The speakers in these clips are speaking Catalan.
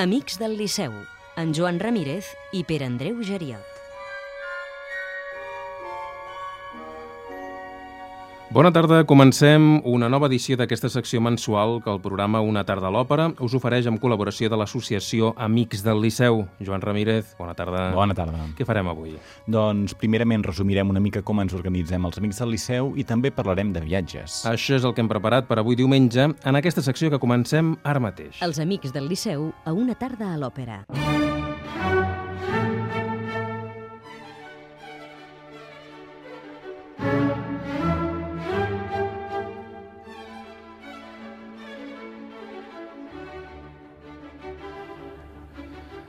Amics del Liceu, en Joan Ramírez i Pere Andreu Geriot. Bona tarda, comencem una nova edició d'aquesta secció mensual que el programa Una tarda a l'òpera us ofereix amb col·laboració de l'associació Amics del Liceu. Joan Ramírez, bona tarda. Bona tarda. Què farem avui? Doncs primerament resumirem una mica com ens organitzem els Amics del Liceu i també parlarem de viatges. Això és el que hem preparat per avui diumenge en aquesta secció que comencem ara mateix. Els Amics del Liceu a una tarda a l'òpera.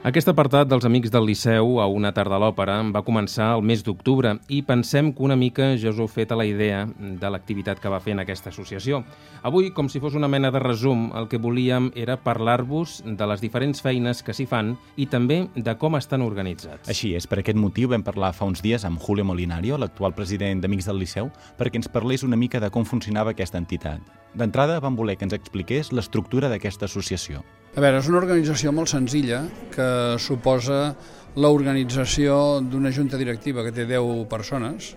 Aquest apartat dels Amics del Liceu a una tarda a l'òpera va començar el mes d'octubre i pensem que una mica ja us heu fet a la idea de l'activitat que va fer en aquesta associació. Avui, com si fos una mena de resum, el que volíem era parlar-vos de les diferents feines que s'hi fan i també de com estan organitzats. Així és, per aquest motiu vam parlar fa uns dies amb Julio Molinario, l'actual president d'Amics del Liceu, perquè ens parlés una mica de com funcionava aquesta entitat. D'entrada vam voler que ens expliqués l'estructura d'aquesta associació. A veure, és una organització molt senzilla que suposa l'organització d'una junta directiva que té 10 persones,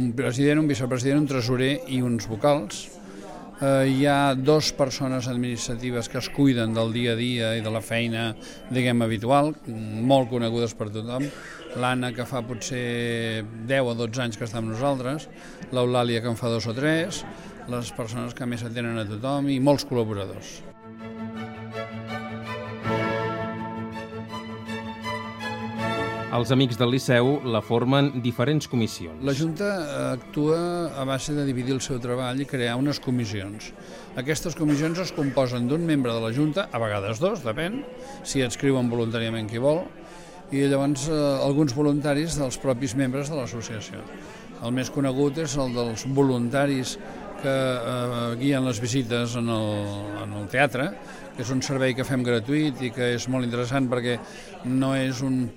un president, un vicepresident, un tresorer i uns vocals. Eh, hi ha dues persones administratives que es cuiden del dia a dia i de la feina, diguem, habitual, molt conegudes per tothom. L'Anna, que fa potser 10 o 12 anys que està amb nosaltres, l'Eulàlia, que en fa dos o tres, les persones que més atenen a tothom i molts col·laboradors. Els Amics del Liceu la formen diferents comissions. La Junta actua a base de dividir el seu treball i crear unes comissions. Aquestes comissions es composen d'un membre de la Junta, a vegades dos, depèn, si adscriuen voluntàriament qui vol, i llavors eh, alguns voluntaris dels propis membres de l'associació. El més conegut és el dels voluntaris que eh, guien les visites en el, en el teatre, que és un servei que fem gratuït i que és molt interessant perquè no és un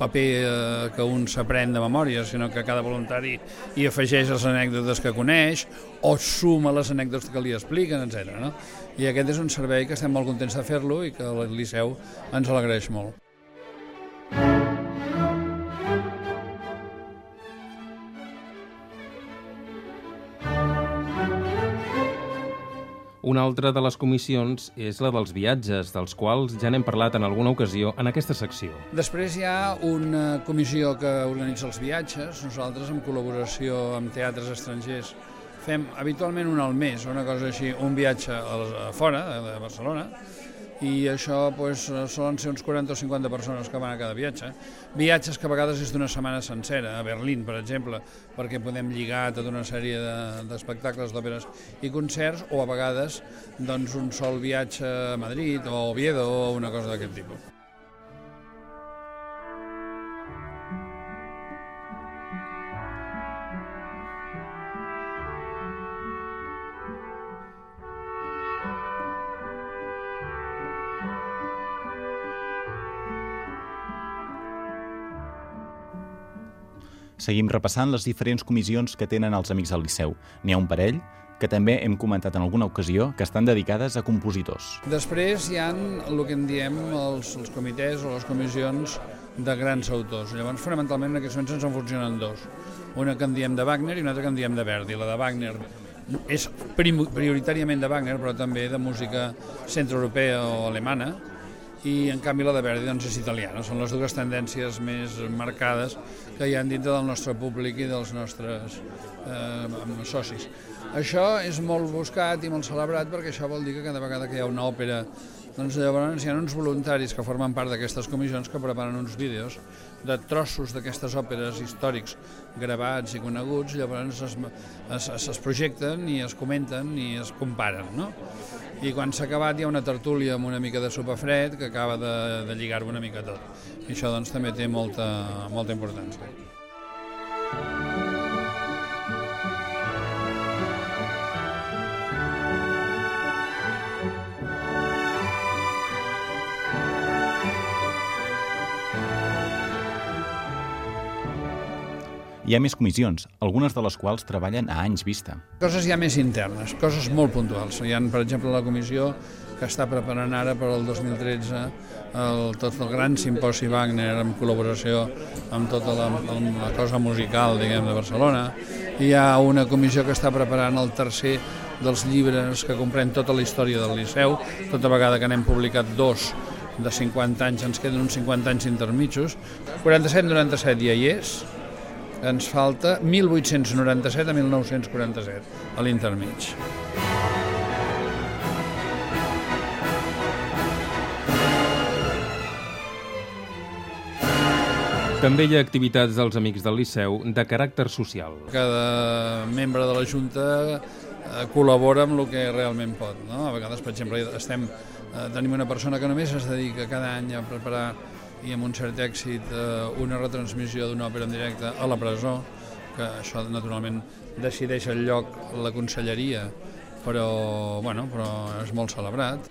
paper eh, que un s'aprèn de memòria, sinó que cada voluntari hi afegeix les anècdotes que coneix o suma les anècdotes que li expliquen, etc. No? I aquest és un servei que estem molt contents de fer-lo i que el Liceu ens l'agraeix molt. Una altra de les comissions és la dels viatges, dels quals ja n'hem parlat en alguna ocasió en aquesta secció. Després hi ha una comissió que organitza els viatges. Nosaltres, en col·laboració amb teatres estrangers, fem habitualment un al mes, una cosa així, un viatge a fora de Barcelona, i això pues, solen ser uns 40 o 50 persones que van a cada viatge. Viatges que a vegades és d'una setmana sencera, a Berlín, per exemple, perquè podem lligar tota una sèrie d'espectacles, de, d'òperes i concerts, o a vegades doncs, un sol viatge a Madrid o a Oviedo o una cosa d'aquest tipus. Seguim repassant les diferents comissions que tenen els Amics del Liceu. N'hi ha un parell que també hem comentat en alguna ocasió que estan dedicades a compositors. Després hi ha el que en diem els, els comitès o les comissions de grans autors. Llavors, fonamentalment, en aquests moments ens en funcionen dos. Una que en diem de Wagner i una altra que en diem de Verdi. La de Wagner és prioritàriament de Wagner, però també de música centroeuropea o alemana, i en canvi la de Verdi doncs, és italiana. Són les dues tendències més marcades que hi ha dintre del nostre públic i dels nostres eh, socis. Això és molt buscat i molt celebrat perquè això vol dir que cada vegada que hi ha una òpera doncs llavors hi ha uns voluntaris que formen part d'aquestes comissions que preparen uns vídeos de trossos d'aquestes òperes històrics gravats i coneguts, llavors es, es, es, es projecten i es comenten i es comparen. No? I quan s'ha acabat hi ha una tertúlia amb una mica de sopa fred que acaba de, de lligar-ho una mica tot. I això doncs, també té molta, molta importància. Hi ha més comissions, algunes de les quals treballen a anys vista. Coses ja més internes, coses molt puntuals. Hi ha, per exemple, la comissió que està preparant ara per al 2013 el, tot el gran simposi Wagner en col·laboració amb tota la, amb la cosa musical diguem, de Barcelona. Hi ha una comissió que està preparant el tercer dels llibres que comprèn tota la història del Liceu, tota vegada que n'hem publicat dos de 50 anys, ens queden uns 50 anys intermitjos. 47-97 ja hi és, ens falta 1897 a 1947 a l'intermig. També hi ha activitats dels Amics del Liceu de caràcter social. Cada membre de la Junta eh, col·labora amb el que realment pot. No? A vegades, per exemple, estem, eh, tenim una persona que només es dedica cada any a preparar i amb un cert èxit eh, una retransmissió d'una òpera en directe a la presó, que això naturalment decideix el lloc la conselleria, però, bueno, però és molt celebrat.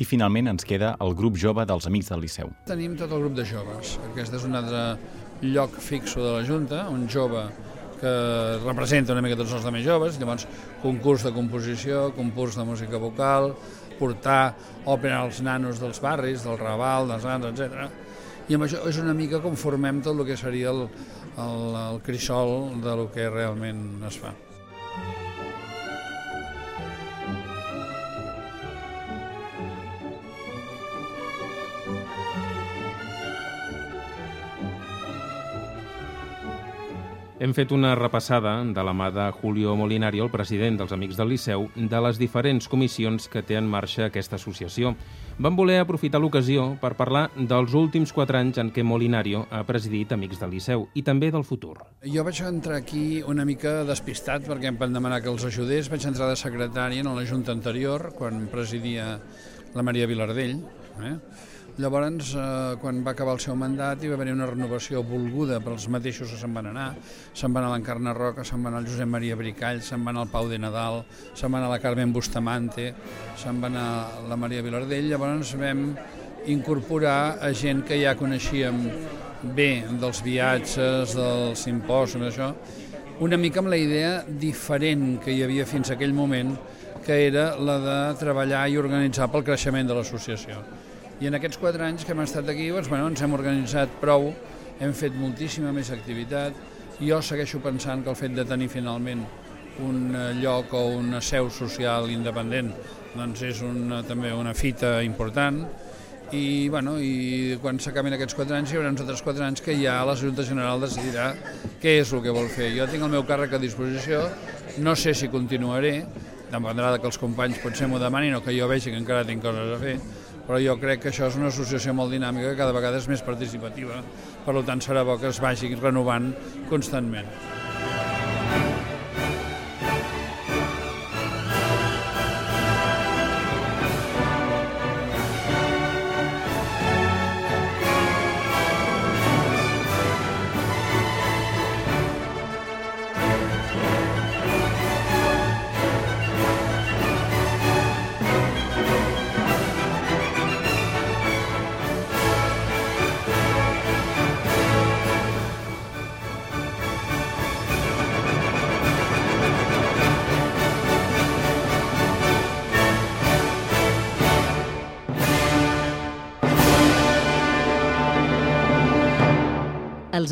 I finalment ens queda el grup jove dels Amics del Liceu. Tenim tot el grup de joves. Aquest és un altre lloc fixo de la Junta, un jove que representa una mica tots els altres joves, llavors concurs de composició, concurs de música vocal, portar òpera als nanos dels barris, del Raval, dels Sants, etc. I amb això és una mica com formem tot el que seria el, el, el crisol de lo que realment es fa. Hem fet una repassada de la mà de Julio Molinario, el president dels Amics del Liceu, de les diferents comissions que té en marxa aquesta associació. Vam voler aprofitar l'ocasió per parlar dels últims quatre anys en què Molinario ha presidit Amics del Liceu i també del futur. Jo vaig entrar aquí una mica despistat perquè em van demanar que els ajudés. Vaig entrar de secretari en la Junta anterior, quan presidia la Maria Vilardell. Eh? Llavors, eh, quan va acabar el seu mandat, hi va haver una renovació volguda per als mateixos se'n van anar. Se'n van a l'Encarna Roca, se'n van al Josep Maria Bricall, se'n van al Pau de Nadal, se'n van a la Carmen Bustamante, se'n van a la Maria Vilardell. Llavors vam incorporar a gent que ja coneixíem bé dels viatges, dels simpòsiums, això, una mica amb la idea diferent que hi havia fins aquell moment, que era la de treballar i organitzar pel creixement de l'associació. I en aquests quatre anys que hem estat aquí doncs, bueno, ens hem organitzat prou, hem fet moltíssima més activitat. Jo segueixo pensant que el fet de tenir finalment un eh, lloc o una seu social independent doncs és una, també una fita important i, bueno, i quan s'acaben aquests quatre anys hi haurà uns altres quatre anys que ja la Junta General decidirà què és el que vol fer. Jo tinc el meu càrrec a disposició, no sé si continuaré, dependrà que els companys potser m'ho demanin o que jo vegi que encara tinc coses a fer, però jo crec que això és una associació molt dinàmica que cada vegada és més participativa, per tant serà bo que es vagi renovant constantment.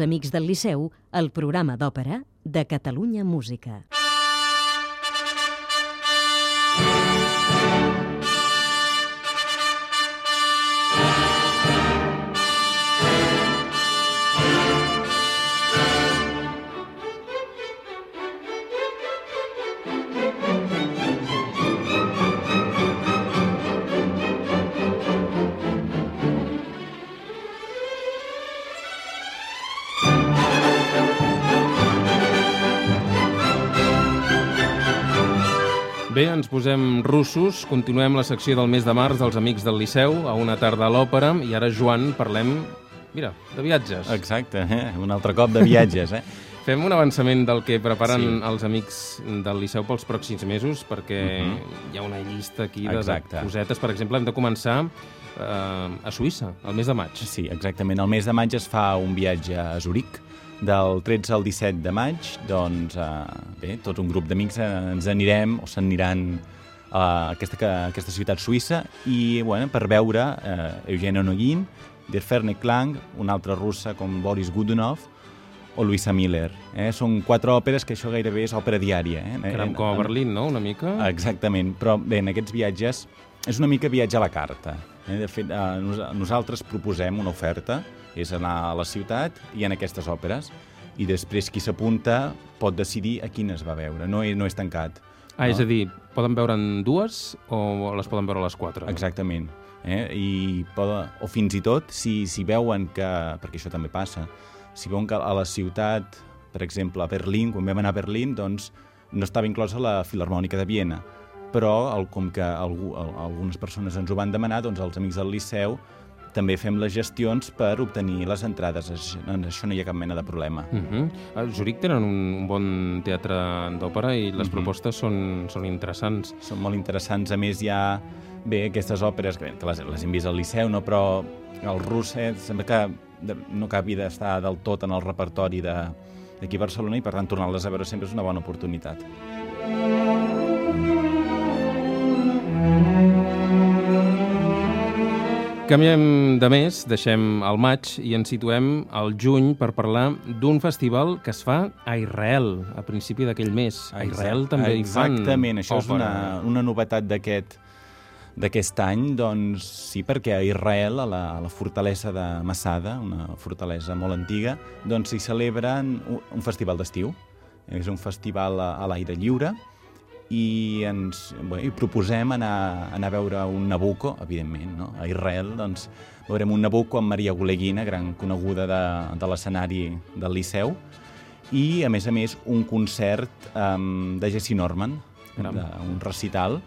Amics del Liceu, el programa d'òpera de Catalunya Música. Bé, ens posem russos, continuem la secció del mes de març dels Amics del Liceu, a una tarda a l'òpera, i ara, Joan, parlem, mira, de viatges. Exacte, eh? un altre cop de viatges. Eh? Fem un avançament del que preparen Sí. els amics del Liceu pels pròxims mesos, perquè uh Mhm. -huh. hi ha una llista aquí de, de Exacte. cosetes. Per exemple, hem de començar eh, a Suïssa, el mes de maig. Sí, exactament. El mes de maig es fa un viatge a Zuric, del 13 al 17 de maig, doncs, eh, bé, tot un grup d'amics eh, ens anirem o s'aniran a aquesta, a aquesta ciutat suïssa i, bueno, per veure eh, Eugene Onegin, Der Ferne Klang, una altra russa com Boris Godunov, o Luisa Miller. Eh? Són quatre òperes que això gairebé és òpera diària. Eh? Caram, com a Berlín, no?, una mica. Exactament, però bé, en aquests viatges és una mica viatge a la carta. Eh? De fet, eh, nos nosaltres proposem una oferta, és anar a la ciutat i en aquestes òperes, i després qui s'apunta pot decidir a quines va veure, no és, no és tancat. Ah, no? és a dir, poden veure'n dues o les poden veure les quatre? Exactament. Eh? I poden, o fins i tot, si, si veuen que, perquè això també passa, si veuen que a la ciutat, per exemple, a Berlín, quan vam anar a Berlín, doncs no estava inclosa la Filarmònica de Viena, però el, com que algú, el, algunes persones ens ho van demanar, doncs els amics del Liceu també fem les gestions per obtenir les entrades. Això, en això no hi ha cap mena de problema. Uh -huh. A Zuric tenen un, un bon teatre d'òpera i les Mhm. propostes són, són interessants. són molt interessants. A més, hi ha bé, aquestes òperes que, que les, les hem vist al Liceu, no? però el rus eh, sembla que no acabi d'estar del tot en el repertori de- d'aquí a Barcelona i per tant tornar-les a veure sempre és una bona oportunitat. Canviem de mes, deixem el maig i ens situem al juny per parlar d'un festival que es fa a Israel, a principi d'aquell mes. A Israel també hi fan Exactament, això és una, òpera. una novetat d'aquest d'aquest any, doncs sí, perquè a Israel, a la, a la fortalesa de Massada, una fortalesa molt antiga, doncs s'hi celebren un, un festival d'estiu. És un festival a, a l'aire lliure i ens bé, i proposem anar, anar a veure un Nabucco, evidentment, no? A Israel, doncs, veurem un Nabucco amb Maria Goleguina, gran coneguda de, de l'escenari del Liceu, i, a més a més, un concert um, de Jesse Norman, de, un recital,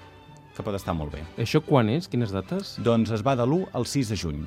que pot estar molt bé. Això quan és? Quines dates? Doncs es va de l'1 al 6 de juny.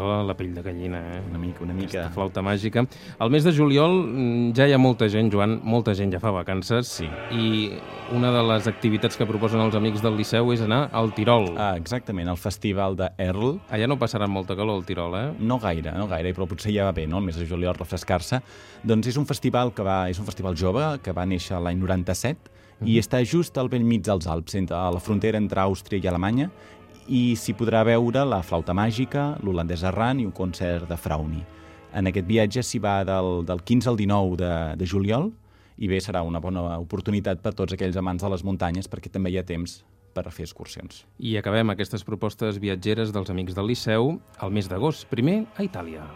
Posa la, la pell de gallina, eh? Una mica, una mica... Aquesta flauta màgica. Al mes de juliol mm, ja hi ha molta gent, Joan, molta gent ja fa vacances. Sí. I una de les activitats que proposen els amics del Liceu és anar al Tirol. Ah, exactament, el festival de Erl, Allà no passaran molta calor al Tirol, eh? No gaire, no gaire, però potser ja va bé, no? El mes de juliol refrescar-se. Doncs és un festival que va, és un festival jove que va néixer l'any 97 i està just al vell mig dels Alps, entre, a la frontera entre Àustria i Alemanya, i s'hi podrà veure la flauta màgica, l'holandès errant i un concert de Frauni. En aquest viatge s'hi va del, del 15 al 19 de, de juliol i bé, serà una bona oportunitat per tots aquells amants de les muntanyes perquè també hi ha temps per fer excursions. I acabem aquestes propostes viatgeres dels amics del Liceu al mes d'agost. Primer, a Itàlia.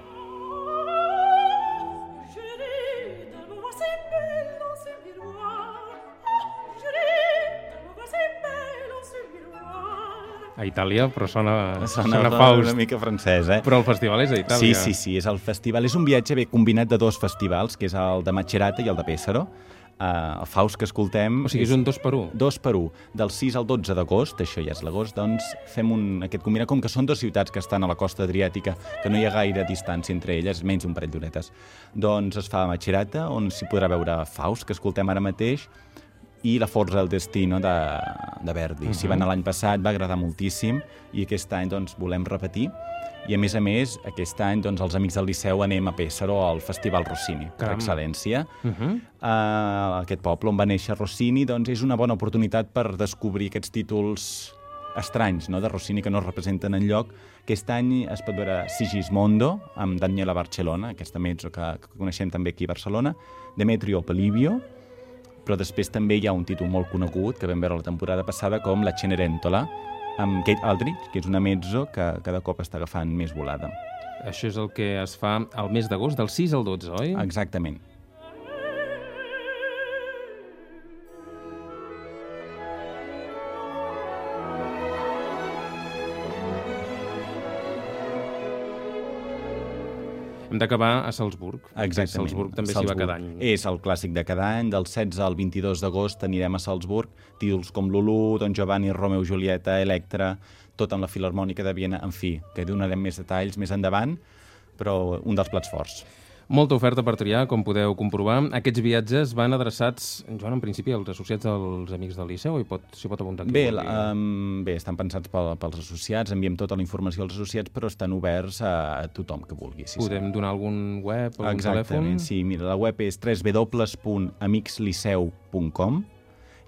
A Itàlia, però sona, sona, Sona Faust. una mica francès, eh? Però el festival és a Itàlia. Sí, sí, sí, és el festival. És un viatge bé combinat de dos festivals, que és el de Macerata i el de Pessaro. Uh, el Faust que escoltem... O sigui, és un dos per un. Dos per un. Del 6 al 12 d'agost, això ja és l'agost, doncs fem un, aquest combinat, com que són dues ciutats que estan a la costa adriàtica, que no hi ha gaire distància entre elles, menys un parell d'horetes, doncs es fa a Macerata, on s'hi podrà veure Faust, que escoltem ara mateix, i la Forza del Destino de, de Verdi. S'hi va anar l'any passat, va agradar moltíssim, i aquest any doncs, volem repetir. I a més a més, aquest any doncs, els amics del Liceu anem a Pessaro al Festival Rossini, per Caram. excel·lència. Uh -huh. Uh, aquest poble on va néixer Rossini doncs és una bona oportunitat per descobrir aquests títols estranys no? de Rossini que no es representen en lloc. Aquest any es pot veure Sigismondo, amb Daniela Barcelona, aquesta mezzo que, que coneixem també aquí a Barcelona, Demetrio Polibio, però després també hi ha un títol molt conegut que vam veure la temporada passada com La Cenerentola, amb Kate Aldrich, que és una mezzo que cada cop està agafant més volada. Això és el que es fa al mes d'agost, del 6 al 12, oi? Exactament. Hem d'acabar a Salzburg. Exactament. Salzburg també s'hi va cada any. És el clàssic de cada any. Del 16 al 22 d'agost anirem a Salzburg. Títols com Lulú, Don Giovanni, Romeo i Julieta, Electra, tot amb la Filarmònica de Viena. En fi, que donarem més detalls més endavant, però un dels plats forts. Molta oferta per triar, com podeu comprovar. Aquests viatges van adreçats, Joan, en principi, als associats dels Amics del Liceu, i pot, s'hi pot apuntar Bé, la- um, bé, estan pensats pel, pels associats, enviem tota la informació als associats, però estan oberts a, a tothom que vulgui. Sí. Podem donar algun web o algun Exactament, telèfon? sí. Mira, la web és www.amicsliceu.com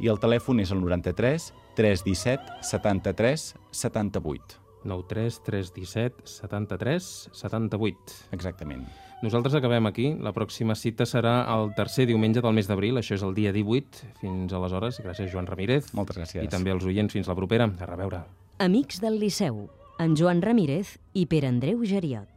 i el telèfon és el 93 317 73 78. 93 317 73 78. Exactament. Nosaltres acabem aquí. La pròxima cita serà el tercer diumenge del mes d'abril. Això és el dia 18. Fins aleshores, gràcies Joan Ramírez. Moltes gràcies. I també als oients. Fins la propera. A reveure. Amics del Liceu, amb Joan Ramírez i Pere Andreu Geriot.